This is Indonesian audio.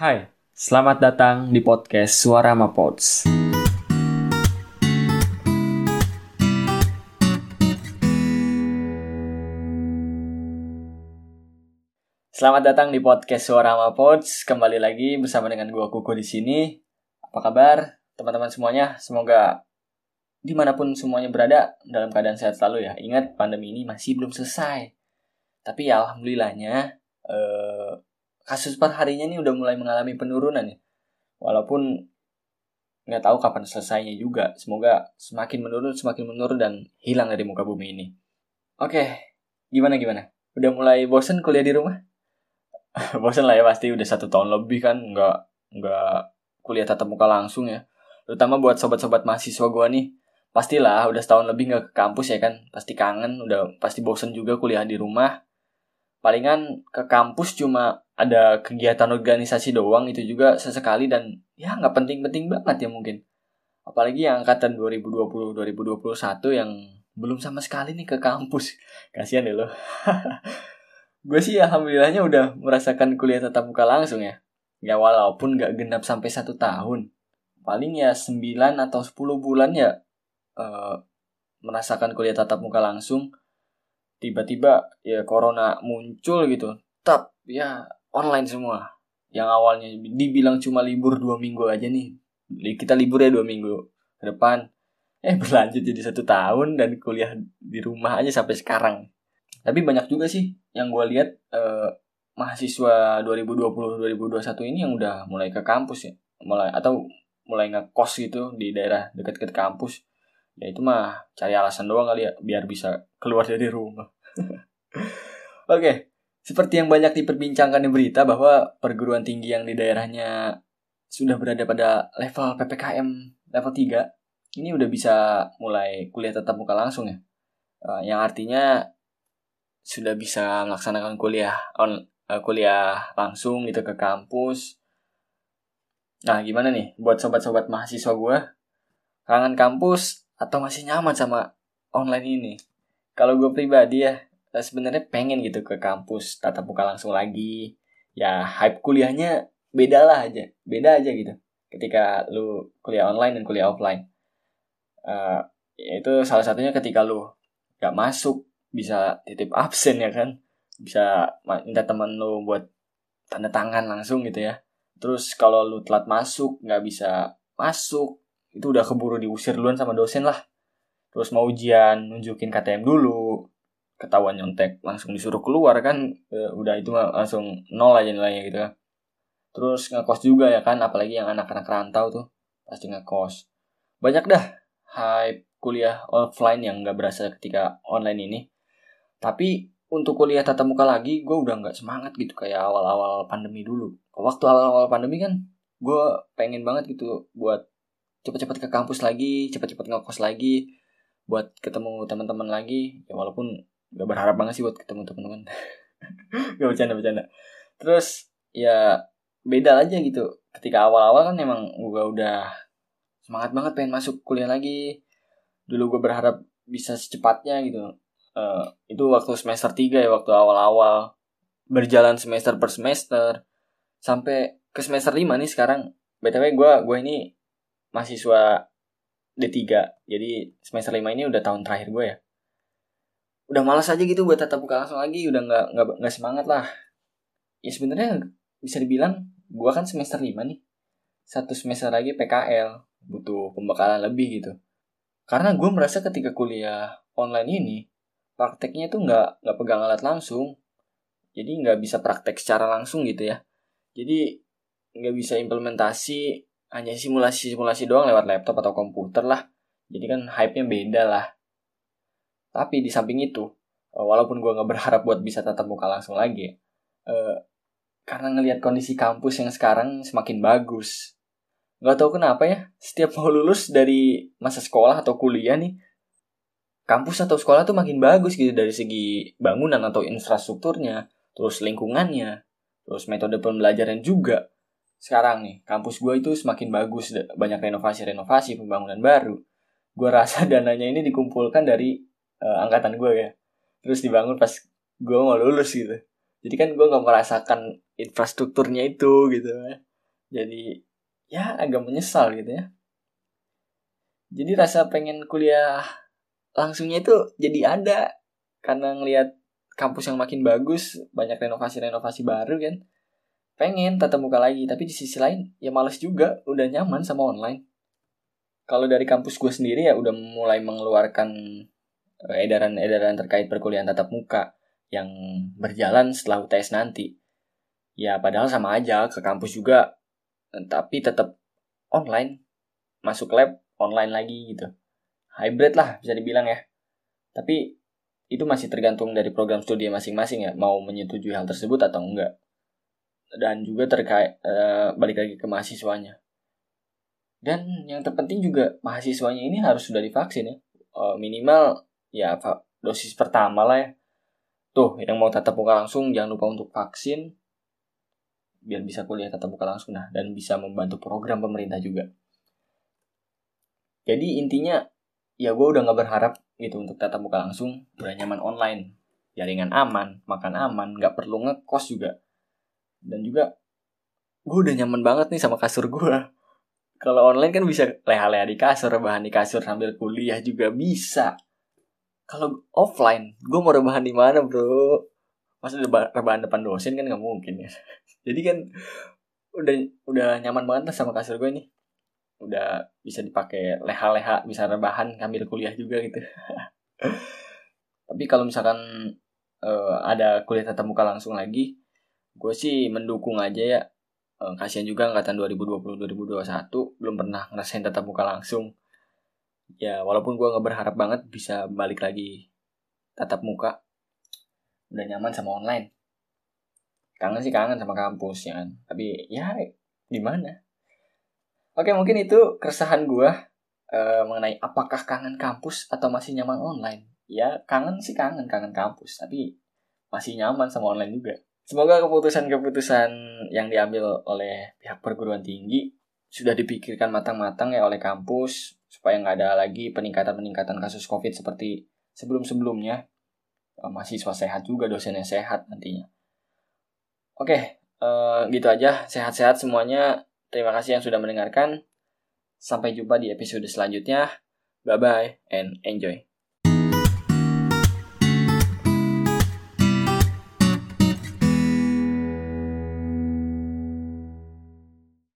Hai, selamat datang di podcast Suara Mapods. Selamat datang di podcast Suara Mapods. Kembali lagi bersama dengan gua Kuku di sini. Apa kabar teman-teman semuanya? Semoga di mana pun semuanya berada dalam keadaan sehat selalu ya. Ingat pandemi ini masih belum selesai. Tapi ya alhamdulillahnya eh, kasus per harinya ini udah mulai mengalami penurunan ya. Walaupun nggak tahu kapan selesainya juga. Semoga semakin menurun, semakin menurun dan hilang dari muka bumi ini. Oke, gimana gimana? Udah mulai bosen kuliah di rumah? bosen lah ya pasti udah satu tahun lebih kan nggak nggak kuliah tatap muka langsung ya. Terutama buat sobat-sobat mahasiswa gua nih. Pastilah udah setahun lebih nggak ke kampus ya kan. Pasti kangen, udah pasti bosen juga kuliah di rumah. Palingan ke kampus cuma ada kegiatan organisasi doang itu juga sesekali dan ya nggak penting-penting banget ya mungkin. Apalagi yang angkatan 2020-2021 yang belum sama sekali nih ke kampus. Kasihan deh lo. gue sih alhamdulillahnya udah merasakan kuliah tatap muka langsung ya. Ya walaupun nggak genap sampai satu tahun. Paling ya 9 atau 10 bulan ya uh, merasakan kuliah tatap muka langsung. Tiba-tiba ya corona muncul gitu. Tap ya online semua. Yang awalnya dibilang cuma libur dua minggu aja nih. Kita libur ya dua minggu ke depan. Eh berlanjut jadi satu tahun dan kuliah di rumah aja sampai sekarang. Tapi banyak juga sih yang gue lihat eh, mahasiswa 2020-2021 ini yang udah mulai ke kampus ya. Mulai atau mulai ngekos gitu di daerah dekat-dekat kampus. Ya itu mah cari alasan doang kali ya biar bisa keluar dari rumah. Oke, seperti yang banyak diperbincangkan di berita bahwa perguruan tinggi yang di daerahnya sudah berada pada level PPKM level 3 ini udah bisa mulai kuliah tatap muka langsung ya. Uh, yang artinya sudah bisa melaksanakan kuliah on uh, kuliah langsung gitu ke kampus. Nah, gimana nih buat sobat-sobat mahasiswa gue? Kangen kampus atau masih nyaman sama online ini? Kalau gue pribadi ya, sebenarnya pengen gitu ke kampus tatap muka langsung lagi. Ya, hype kuliahnya beda lah aja. Beda aja gitu. Ketika lu kuliah online dan kuliah offline. Uh, itu salah satunya ketika lu gak masuk bisa titip absen ya kan bisa minta teman lo buat tanda tangan langsung gitu ya terus kalau lu telat masuk nggak bisa masuk itu udah keburu diusir duluan sama dosen lah terus mau ujian nunjukin KTM dulu ketahuan nyontek langsung disuruh keluar kan e, udah itu langsung nol aja nilainya gitu kan terus ngekos juga ya kan apalagi yang anak-anak rantau tuh pasti ngekos banyak dah hype kuliah offline yang nggak berasa ketika online ini tapi untuk kuliah tatap muka lagi, gue udah nggak semangat gitu kayak awal-awal pandemi dulu. Waktu awal-awal pandemi kan, gue pengen banget gitu buat cepet-cepet ke kampus lagi, cepet-cepet ngekos lagi, buat ketemu teman-teman lagi. Ya walaupun gak berharap banget sih buat ketemu teman-teman. gak bercanda-bercanda. Terus ya beda aja gitu. Ketika awal-awal kan emang gue udah semangat banget pengen masuk kuliah lagi. Dulu gue berharap bisa secepatnya gitu uh, itu waktu semester 3 ya waktu awal-awal berjalan semester per semester sampai ke semester 5 nih sekarang btw gue gue ini mahasiswa D3 jadi semester 5 ini udah tahun terakhir gue ya udah malas aja gitu buat tatap muka langsung lagi udah nggak nggak nggak semangat lah. Ya sebenarnya bisa dibilang gue kan semester 5 nih satu semester lagi PKL butuh pembekalan lebih gitu. Karena gue merasa ketika kuliah online ini prakteknya itu nggak nggak pegang alat langsung. Jadi nggak bisa praktek secara langsung gitu ya. Jadi nggak bisa implementasi hanya simulasi-simulasi doang lewat laptop atau komputer lah. Jadi kan hype-nya beda lah tapi di samping itu eh, walaupun gue nggak berharap buat bisa tatap muka langsung lagi eh, karena ngelihat kondisi kampus yang sekarang semakin bagus nggak tahu kenapa ya setiap mau lulus dari masa sekolah atau kuliah nih kampus atau sekolah tuh makin bagus gitu dari segi bangunan atau infrastrukturnya, terus lingkungannya, terus metode pembelajaran juga. Sekarang nih, kampus gue itu semakin bagus, banyak renovasi-renovasi, pembangunan baru. Gue rasa dananya ini dikumpulkan dari uh, angkatan gue ya. Terus dibangun pas gue mau lulus gitu. Jadi kan gue gak merasakan infrastrukturnya itu gitu. jadi ya agak menyesal gitu ya jadi rasa pengen kuliah langsungnya itu jadi ada karena ngelihat kampus yang makin bagus banyak renovasi-renovasi baru kan pengen tatap muka lagi tapi di sisi lain ya males juga udah nyaman sama online kalau dari kampus gue sendiri ya udah mulai mengeluarkan edaran-edaran terkait perkuliahan tatap muka yang berjalan setelah UTS nanti. Ya padahal sama aja ke kampus juga tapi tetap online. Masuk lab online lagi gitu. Hybrid lah bisa dibilang ya. Tapi itu masih tergantung dari program studi masing-masing ya mau menyetujui hal tersebut atau enggak. Dan juga terkait uh, balik lagi ke mahasiswanya. Dan yang terpenting juga mahasiswanya ini harus sudah divaksin ya. Uh, minimal ya dosis pertama lah ya. Tuh yang mau tatap muka langsung jangan lupa untuk vaksin. Biar bisa kuliah tatap muka langsung nah dan bisa membantu program pemerintah juga. Jadi intinya ya gue udah nggak berharap gitu untuk tatap muka langsung. Udah nyaman online. Jaringan aman makan aman nggak perlu ngekos juga. Dan juga gue udah nyaman banget nih sama kasur gue kalau online kan bisa leha-leha di kasur rebahan di kasur sambil kuliah juga bisa kalau offline gue mau rebahan di mana bro? Masa rebahan depan dosen kan nggak mungkin ya. Jadi kan udah udah nyaman banget lah sama kasur gue nih udah bisa dipakai leha-leha bisa rebahan ngambil kuliah juga gitu. Tapi kalau misalkan uh, ada kuliah tatap muka langsung lagi gue sih mendukung aja ya. Uh, kasihan juga angkatan 2020-2021 belum pernah ngerasain tatap muka langsung ya walaupun gue nggak berharap banget bisa balik lagi tatap muka udah nyaman sama online kangen sih kangen sama kampus ya kan tapi ya gimana Oke, mungkin itu keresahan gue uh, mengenai apakah kangen kampus atau masih nyaman online. Ya, kangen sih kangen, kangen kampus. Tapi masih nyaman sama online juga. Semoga keputusan-keputusan yang diambil oleh pihak perguruan tinggi sudah dipikirkan matang-matang ya oleh kampus supaya nggak ada lagi peningkatan-peningkatan kasus COVID seperti sebelum-sebelumnya. Uh, mahasiswa sehat juga, dosennya sehat nantinya. Oke, uh, gitu aja. Sehat-sehat semuanya Terima kasih yang sudah mendengarkan. Sampai jumpa di episode selanjutnya. Bye bye and enjoy.